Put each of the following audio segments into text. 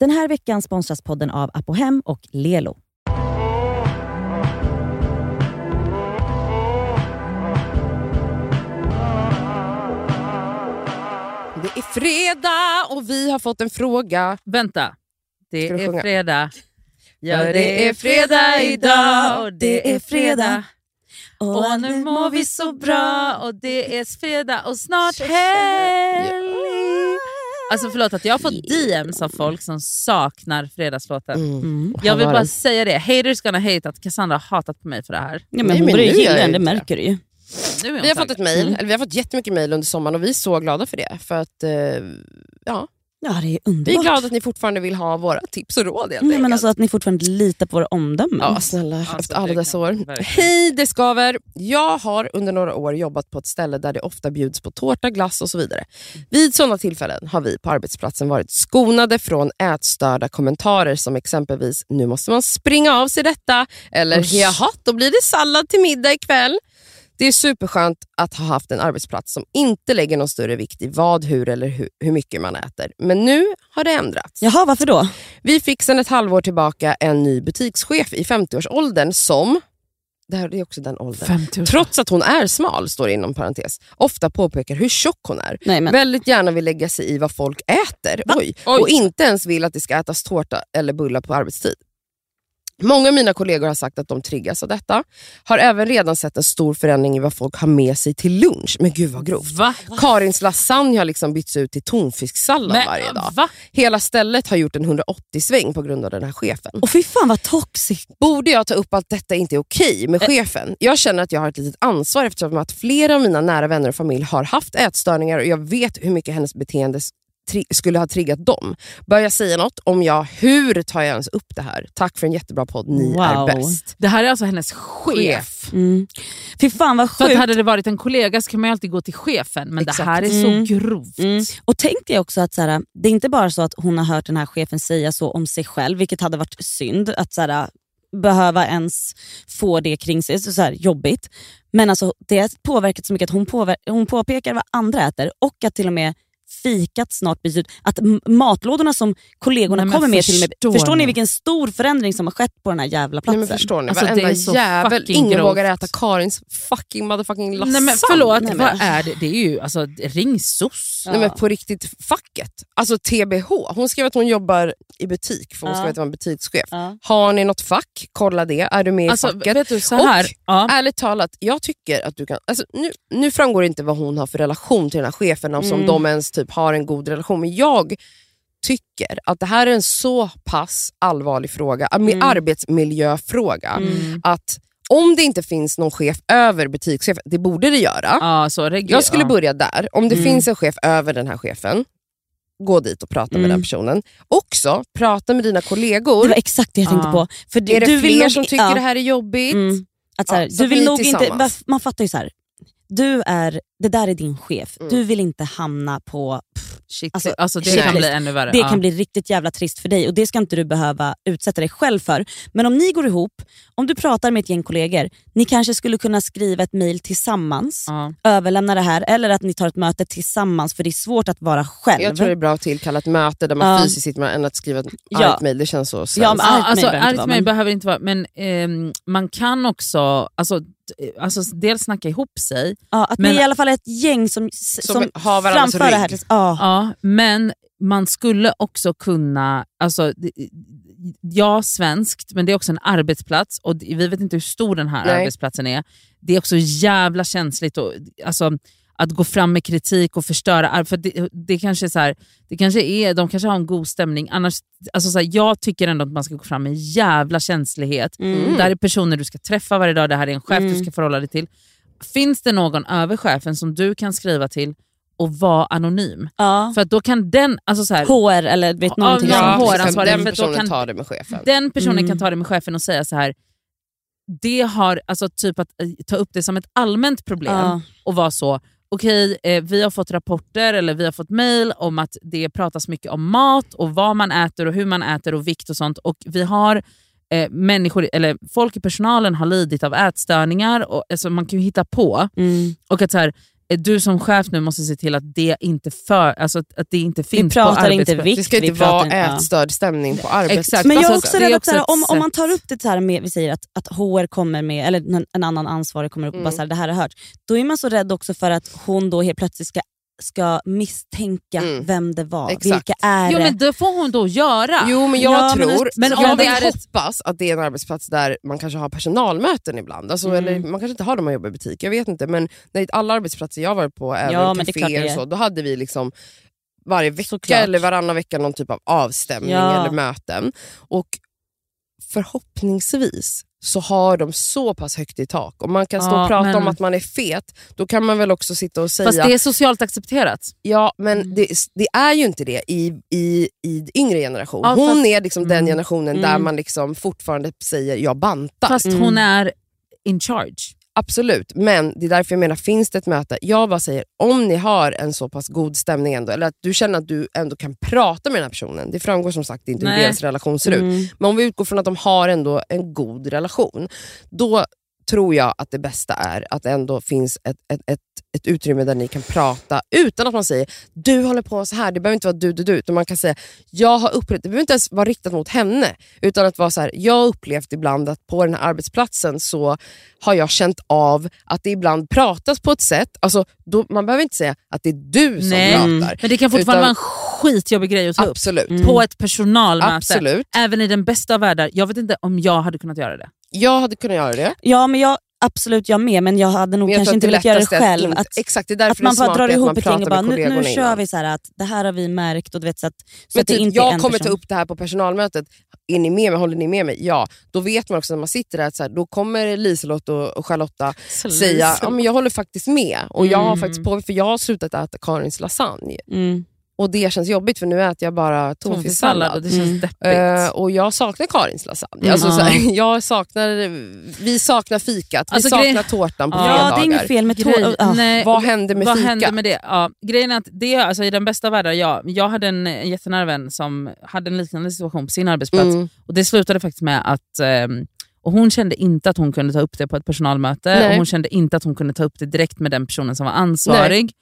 Den här veckan sponsras podden av Apohem och Lelo. Det är fredag och vi har fått en fråga. Vänta. Det är sjunga? fredag. Ja, det är fredag idag och det är fredag. Och nu mår vi så bra och det är fredag och snart helg. Alltså förlåt att jag har fått DMs av folk som saknar fredagslåten. Mm. Jag vill bara säga det. Haters gonna hate att Cassandra har hatat på mig för det här. Ja, men Nej, hon jag den, det inte det. märker du ju. Vi har fått ett mail, Mm. eller vi har fått jättemycket mail under sommaren och vi är så glada för det. För att eh, ja, Ja, det är vi är underbart. glada att ni fortfarande vill ha våra tips och råd helt Nej, men alltså att ni fortfarande litar på våra omdömen. Ja, snälla. Alltså, efter alla det dessa år. verkligen. Hej, det skaver. Jag har under några år jobbat på ett ställe där det ofta bjuds på tårta, glass och så vidare. Vid sådana tillfällen har vi på arbetsplatsen varit skonade från ätstörda kommentarer som exempelvis “nu måste man springa av sig detta” eller. “jaha, då blir det sallad till middag ikväll”. Det är superskönt att ha haft en arbetsplats som inte lägger någon större vikt i vad, hur eller hur, hur mycket man äter. Men nu har det ändrats. Jaha, varför då? Vi fick sedan ett halvår tillbaka en ny butikschef i 50-årsåldern som, det här är också den åldern, 50 år. trots att hon är smal, står det inom parentes, ofta påpekar hur tjock hon är. Nej, men, Väldigt gärna vill lägga sig i vad folk äter Oj. Oj. och inte ens vill att det ska ätas tårta eller bullar på arbetstid. Många av mina kollegor har sagt att de triggas av detta. Har även redan sett en stor förändring i vad folk har med sig till lunch. Men gud vad grovt. Va? Karins lasagne har liksom bytts ut till tonfisksallad Men, varje dag. Va? Hela stället har gjort en 180-sväng på grund av den här chefen. och fy fan vad toxic. Borde jag ta upp att detta inte är okej med chefen? Jag känner att jag har ett litet ansvar eftersom att flera av mina nära vänner och familj har haft ätstörningar och jag vet hur mycket hennes beteende skulle ha triggat dem. Bör jag säga något? Om ja, hur tar jag ens upp det här? Tack för en jättebra podd, ni Wow. är bäst. Det här är alltså hennes chef. Mm. Fy fan vad För sjukt. hade det varit en kollega så kan man ju alltid gå till chefen, men Exakt. det här är Mm. så grovt. Mm. Och tänk dig också att så här, det är inte bara så att hon har hört den här chefen säga så om sig själv, vilket hade varit synd att så här, behöva ens få det kring sig, så, så här, jobbigt. Men alltså, det har påverkat så mycket att hon, påver- hon påpekar vad andra äter och att till och med fikat snart byts ut. Att matlådorna som kollegorna Nej, kommer med till med, förstår ni vilken stor förändring som har skett på den här jävla Nej, platsen? men förstår ni? Alltså, det Varenda är så jävel, fucking ingen grovt. vågar äta Karins fucking motherfucking lasagne. Nej men förlåt, Nej, men- vad är det? Det är ju alltså, ring SOS. Ja. Nej, men på riktigt, facket. Alltså TBH. Hon skrev att hon jobbar i butik för hon Ja. ska veta vara en butikschef. Ja. Har ni något fack? Kolla det. Är du med Alltså, i facket? vet du, så här, Och- ja. Ärligt talat, jag tycker att du kan... Alltså, nu, nu framgår det inte vad hon har för relation till den här chefen som Mm. de ens typ har en god relation. Men jag tycker att det här är en så pass allvarlig fråga, med Mm. arbetsmiljöfråga, Mm. att om det inte finns någon chef över butikschef, det borde det göra. Reg- Jag skulle ja. börja där. Om det Mm. finns en chef över den här chefen, gå dit och prata med Mm. den personen. Också prata med dina kollegor. Det var exakt det jag tänkte på. För du, är det du vill fler nog- som tycker ja. det här är jobbigt? Mm. Att så här, Ja, så du vill nog inte, man fattar ju så här. Du är, det där är din chef. Mm. Du vill inte hamna på... Shit, Alltså, alltså, det shit kan list. bli ännu värre. Det ja. kan bli riktigt jävla trist för dig och det ska inte du behöva utsätta dig själv för. Men om ni går ihop, om du pratar med ett gäng kollegor, ni kanske skulle kunna skriva ett mail tillsammans, Ja. överlämna det här eller att ni tar ett möte tillsammans för det är svårt att vara själv. Jag tror det är bra att tillkalla ett möte där man Ja. fysiskt sitter med än att skriva ett Ja. argt mejl. Det känns så svenskt. Ja, men- Argt alltså, mejl behöver inte argt vara, men- behöver inte vara, men ehm, man kan också alltså, alltså, dels snacka ihop sig, ja, att Men- ni i alla fall är ett gäng som, som, Som har varandras framför det här. rygg. Ja. ja, men man skulle också kunna, alltså, ja svenskt, men det är också en arbetsplats och vi vet inte hur stor den här Nej. arbetsplatsen är. Det är också jävla känsligt och, alltså, att gå fram med kritik och förstöra. För det, det, kanske är så här, det kanske är, de kanske har en god stämning. Annars, alltså så här, jag tycker ändå att man ska gå fram med jävla känslighet. Mm. Det här är personer du ska träffa varje dag, det här är en chef Mm. du ska förhålla dig till. Finns det någon över chefen som du kan skriva till och vara anonym? Ja. För att då kan den, alltså så här, HR eller vet Ja, någonting någon sånt. HR den personen kan- tar det med chefen. den personen Mm. kan ta det med chefen och säga så här. Det har, alltså typ att eh, ta upp det som ett allmänt problem Ja. och vara så, okej eh, vi har fått rapporter eller vi har fått mail om att det pratas mycket om mat och vad man äter och hur man äter och vikt och sånt. Och vi har eh, människor, eller folk i personalen har lidit av ätstörningar, och, alltså, man kan ju hitta på. Mm. Och att så här, du som chef nu måste se till att det inte, för, alltså att, att det inte finns på pratar inte arbetsplatsen. vikt. Det ska inte vara ätstörd stämning på arbetsplatsen. Men jag är Alltså, också det är rädd att också så här, ett om, om man tar upp det så här med, vi säger att, att HR kommer med, eller en, annan ansvarig kommer upp och bara så här, det här har hört. Då är man så rädd också för att hon då helt plötsligt ska, ska misstänka Mm. vem det var. Exakt. Vilka är Jo det? men det får hon då göra. Jo men jag Ja, tror, det- men men om jag det är hoppas att det är en arbetsplats där man kanske har personalmöten ibland. Alltså, Mm. eller Man kanske inte har dem man jobbar i butik, jag vet inte. Men nej, alla arbetsplatser jag varit på, även Ja, det kaféer det och så, då hade vi liksom varje vecka Såklart. eller varannan vecka någon typ av avstämning Ja. eller möten. Och förhoppningsvis så har de så pass högt i tak. Om man kan stå Ja, och prata men- om att man är fet, då kan man väl också sitta och säga Fast det är socialt accepterat. Ja, men Mm. det, det är ju inte det i, i, i yngre generation. Ja, Hon fast- är liksom den Mm. generationen där Mm. man liksom fortfarande säger jag bantar. Fast Mm. hon är in charge. Absolut, men det är därför jag menar, finns det ett möte, jag bara säger om ni har en så pass god stämning ändå, eller att du känner att du ändå kan prata med den här personen. Det framgår som sagt inte hur deras relation ser ut. Mm. Men om vi utgår från att de har ändå en god relation, då tror jag att det bästa är att det ändå finns ett, ett, ett, ett utrymme där ni kan prata utan att man säger du håller på så här. Det behöver inte vara du, du, du. Utan man kan säga jag har upplevt, det behöver inte ens vara riktat mot henne. Utan att vara så här, jag har upplevt ibland att på den här arbetsplatsen så har jag känt av att det ibland pratas på ett sätt, alltså, då, man behöver inte säga att det är du som Nej. pratar. Men det kan fortfarande Utan- vara en skitjobbig grej att ta upp. Absolut. Mm. På ett personalmöte. Absolut. Även i den bästa av världar. Jag vet inte om jag hade kunnat göra det. Jag hade kunnat göra det. Ja, men jag, absolut jag med, men jag hade nog jag kanske inte velat göra det att själv. inte- Att, exakt, det är därför att man bara drar ihop ett gäng och bara nu, nu kör vi så att det här har vi märkt och du vet så att, så att typ, inte jag kommer ta person. upp det här på personalmötet, är ni med mig? Håller ni med mig? Ja. Då vet man också när man sitter där, att så här, då kommer Liselott och Charlotta säga ja, men jag håller faktiskt med. Och jag har Mm. faktiskt på, för jag har slutat äta Karins lasagne. Mm. Och det känns jobbigt för nu äter jag bara tonfisksallad och det känns Mm. deppigt. Eh, och jag saknar Karins lasagne. Mm, alltså, här, jag saknar, vi saknar fikat, vi Alltså, saknar grej- tårtan på Ja, Ja, det är fredagar. inget fel med Grej- tår. ja. nej, Vad händer med Vad fika? hände med det? Ja, grejen är att det, alltså, i den bästa av världar, ja, jag hade en en jättenära vän som hade en liknande situation på sin arbetsplats. Mm. Och Det slutade faktiskt med att ehm, och hon kände inte att hon kunde ta upp det på ett personalmöte Nej. och hon kände inte att hon kunde ta upp det direkt med den personen som var ansvarig.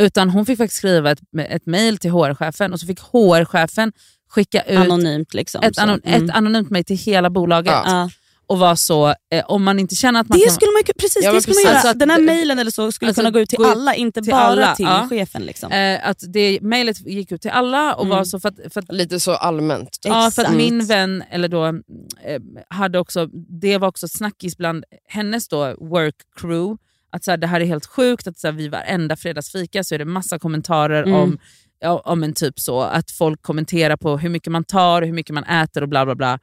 Utan hon fick faktiskt skriva ett, ett mail till HR-chefen och så fick HR-chefen skicka ut Anonymt liksom. ett, anon, Mm. ett anonymt mail till hela bolaget. Ja. Och var så, eh, om man inte känner att man Det kan... skulle man, ju- precis, Ja, det skulle man precis. göra. Alltså att Den här mailen eller så skulle alltså kunna gå ut till gå alla, inte till bara alla, till ja. chefen. Liksom. Eh, att det mejlet gick ut till alla och Mm. var så för att, för att Lite så allmänt. Ja, för att Exakt. min vän, eller då, eh, hade också, det var också snackis bland hennes då work crew, att så här, det här är helt sjukt, att så här, vid varenda fredagsfika så är det massa kommentarer Mm. om, om en typ så, att folk kommenterar på hur mycket man tar, hur mycket man äter och bla bla bla.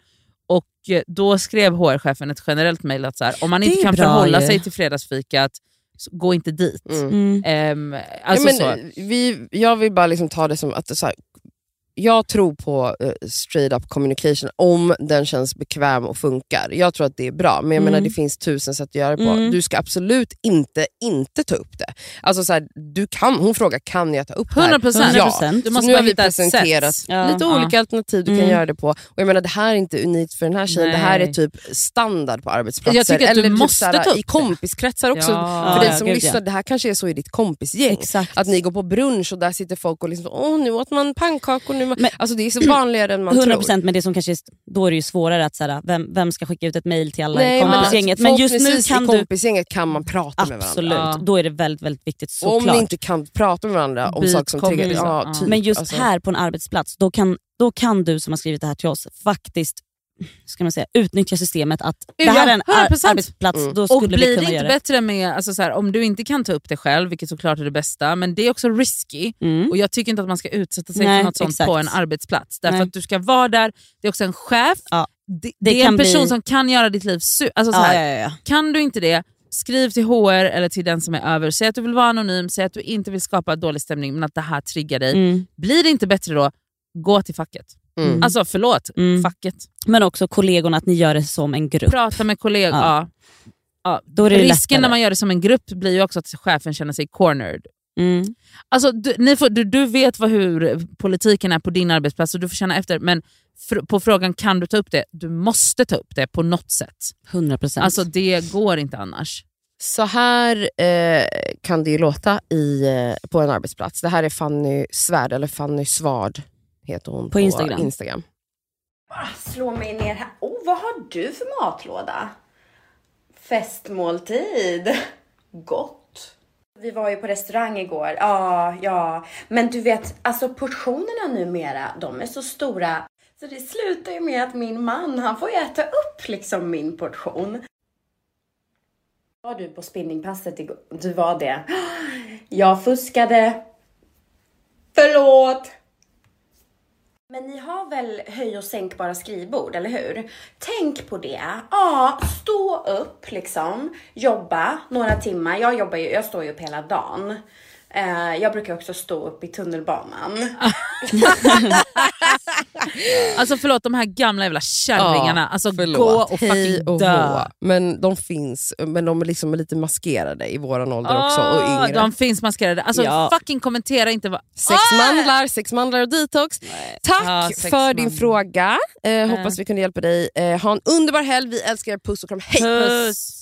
Och eh, då skrev HR-chefen ett generellt mejl att så här, om man Det inte kan förhålla ju. sig till fredagsfikat, gå inte dit. Mm. Mm. Ehm, Ja, alltså men, så. eh, vi, jag vill bara liksom ta det som att det så här, jag tror på eh, straight up communication om den känns bekväm och funkar. Jag tror att det är bra, men jag Mm. menar det finns tusen sätt att göra det på. Mm. Du ska absolut inte inte ta upp det. Alltså så här, du kan, hon frågar kan jag ta upp det här? 100%. Ja. 100%. Du Så måste nu bara har vi presenterat Ja. lite Ja. olika alternativ du kan Mm. göra det på. Och jag menar Det här är inte unikt för den här tjejen, det här är Nej. typ standard på arbetsplatser. Jag tycker att du Eller typ måste så här, ta upp I det. kompiskretsar också. Ja. För dig Ja, som lyssnar, ja. det här kanske är så i ditt kompisgäng. Exakt. Att ni går på brunch och där sitter folk och liksom, åh nu åt man pannkakor. Nu man... Men- alltså det är så vanligare än man 100 tror. procent, men det som kanske är, då är det ju svårare att såhär, vem, vem ska skicka ut ett mail till alla Nej, i men kompisgänget. Men just nu kan i du... kompisgänget kan man prata med varandra. Absolut, då är det väldigt, väldigt viktigt Och om såklart. ni inte kan prata med varandra om Byt saker som triggar Ja. typ, Men just alltså. här på en arbetsplats, då kan, då kan du som har skrivit det här till oss faktiskt ska man säga, utnyttja systemet att det här är en ar- 100%. arbetsplats, Mm. då Och skulle vi blir det kunna inte göra det. bättre med, alltså så här, om du inte kan ta upp det själv, vilket såklart är det bästa, men det är också risky. Mm. Och Jag tycker inte att man ska utsätta sig Nej, för något sånt exakt. på en arbetsplats. Därför Nej. att du ska vara där, det är också en chef, Ja, det, det det är en person bli- som kan göra ditt liv su- alltså så Ja, här, ja, ja, ja. Kan du inte det, skriv till HR eller till den som är över. Säg att du vill vara anonym, säg att du inte vill skapa dålig stämning men att det här triggar dig. Mm. Blir det inte bättre då, gå till facket. Mm. Alltså förlåt, Mm. facket. Men också kollegorna, att ni gör det som en grupp. Prata med kollegor. Ja. Ja. Ja. Då är det Risken lättare. när man gör det som en grupp blir ju också att chefen känner sig cornered. Mm. Alltså, du, ni får, du, du vet vad, hur politiken är på din arbetsplats och du får känna efter. Men fr- på frågan kan du ta upp det, du måste ta upp det på något sätt. 100 procent. Alltså Det går inte annars. Så här eh, kan det ju låta i, eh, på en arbetsplats. Det här är Fanny Svärd, eller Fanny Svard heter hon på, Instagram. Instagram. Bara slå mig ner här. Oh, vad har du för matlåda? Festmåltid. Gott. Vi var ju på restaurang igår. Ja, ja. Men du vet, alltså portionerna numera, de är så stora. Så det slutar ju med att min man, han får ju äta upp liksom min portion. Var du på spinningpasset igår? Du var det. Jag fuskade. Förlåt. Men ni har väl höj och sänkbara skrivbord, eller hur? Tänk på det. Ja, stå upp liksom, jobba några timmar. Jag jobbar ju, jag står ju upp hela dagen. Eh, jag brukar också stå upp i tunnelbanan. Alltså förlåt, de här gamla jävla kärringarna. Ja, alltså förlåt. gå och Hej fucking och dö. hå. Men de finns, men de är liksom lite maskerade i våran ålder också och Åh, yngre. de finns maskerade. Alltså Ja. fucking kommentera inte vad... Sexmandlar, sexmandlar och detox. Tack Ja, för sexmandlar. din fråga. Eh, hoppas vi kunde hjälpa dig. Eh, ha en underbar helg. Vi älskar er. Puss och kram. Hej! Puss.